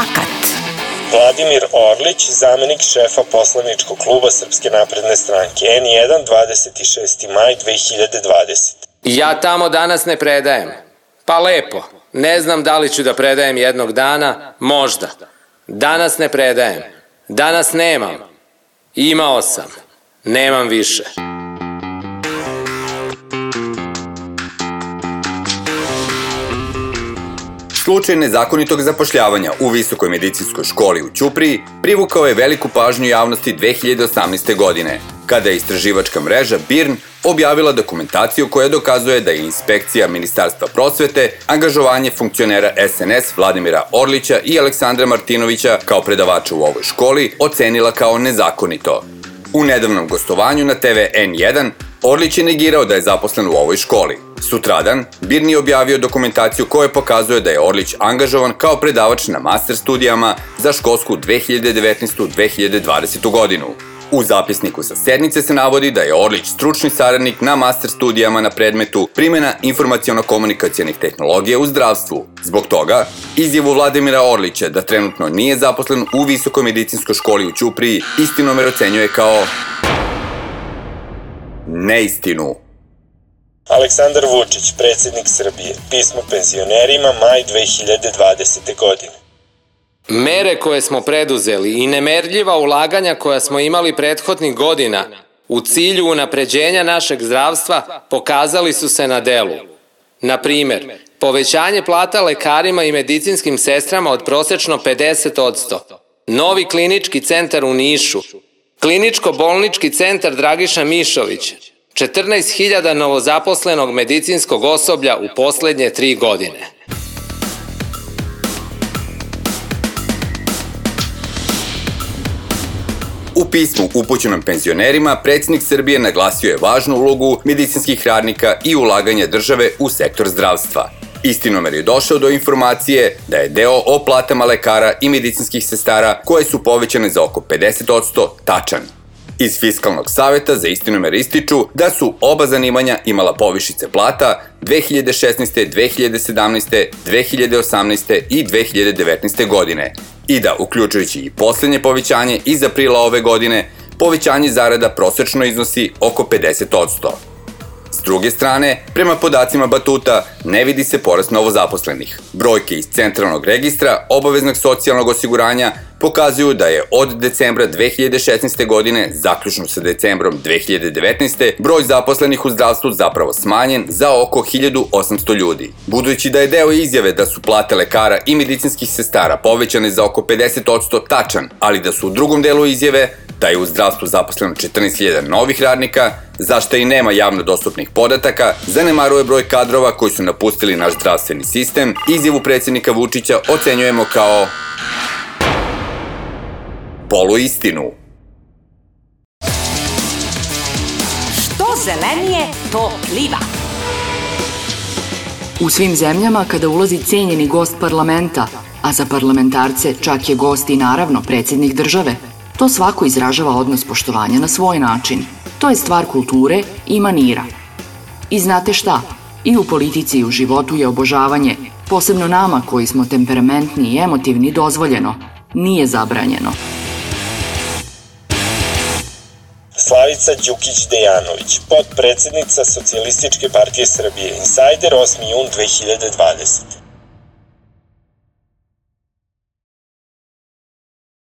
Fakat. Vladimir Orlić, zamenik šefa poslaničkog kluba Srpske napredne stranke, N1, 26. maj 2020. Ja tamo danas ne predajem. Pa lepo. Ne znam da li ću da predajem jednog dana, možda. Danas ne predajem. Danas nemam. Imao sam. Nemam više. Slučaj nezakonitog zapošljavanja u Visokoj medicinskoj školi u Ćupriji privukao je veliku pažnju javnosti 2018. godine, kada je istraživačka mreža BIRN objavila dokumentaciju koja dokazuje da je inspekcija Ministarstva prosvete angažovanje funkcionera SNS Vladimira Orlića i Aleksandra Martinovića kao predavača u ovoj školi ocenila kao nezakonito. U nedavnom gostovanju na TV N1 Orlić je negirao da je zaposlen u ovoj školi. Sutradan, Birni je objavio dokumentaciju koja pokazuje da je Orlić angažovan kao predavač na master studijama za školsku 2019-2020 godinu. U zapisniku sa sednice se navodi da je Orlić stručni saradnik na master studijama na predmetu primjena informacijono-komunikacijenih tehnologija u zdravstvu. Zbog toga, izjavu Vladimira Orlića da trenutno nije zaposlen u Visokoj medicinskoj školi u Ćupriji istinomer ocenjuje kao neistinu. Aleksandar Vučić, predsednik Srbije, pismo penzionerima, maj 2020. godine. Mere koje smo preduzeli i nemerljiva ulaganja koja smo imali prethodnih godina u cilju unapređenja našeg zdravstva pokazali su se na delu. Na primer, povećanje plata lekarima i medicinskim sestrama od prosečno 50%, novi klinički centar u Nišu, kliničko-bolnički centar Dragiša Mišović, 14.000 novozaposlenog medicinskog osoblja u poslednje tri godine. U pismu upućenom penzionerima, predsjednik Srbije naglasio je važnu ulogu medicinskih radnika i ulaganja države u sektor zdravstva. Istinomer je došao do informacije da je deo o platama lekara i medicinskih sestara koje su povećane za oko 50% tačan. Iz Fiskalnog saveta za istinomer ističu da su oba zanimanja imala povišice plata 2016. 2017. 2018. i 2019. godine i da, uključujući i poslednje povećanje iz aprila ove godine, povećanje zarada prosečno iznosi oko 50%. S druge strane, prema podacima Batuta, ne vidi se porast novozaposlenih. Brojke iz Centralnog registra obaveznog socijalnog osiguranja pokazuju da je od decembra 2016. godine, zaključno sa decembrom 2019. broj zaposlenih u zdravstvu zapravo smanjen za oko 1800 ljudi. Budući da je deo izjave da su plate lekara i medicinskih sestara povećane za oko 50% tačan, ali da su u drugom delu izjave da je u zdravstvu zaposleno 14.000 novih radnika, zašto i nema javno dostupnih podataka, zanemaruje broj kadrova koji su napustili naš zdravstveni sistem, izjavu predsjednika Vučića ocenjujemo kao poluistinu. Što zelenije, to pliva. U svim zemljama kada ulazi cenjeni gost parlamenta, a za parlamentarce čak je gost i naravno predsjednik države, to svako izražava odnos poštovanja na svoj način. To je stvar kulture i manira. I znate šta? I u politici i u životu je obožavanje, posebno nama koji smo temperamentni i emotivni dozvoljeno, nije zabranjeno. Slavica Đukić-Dejanović, podpredsednica Socijalističke partije Srbije, Insajder 8. jun 2020.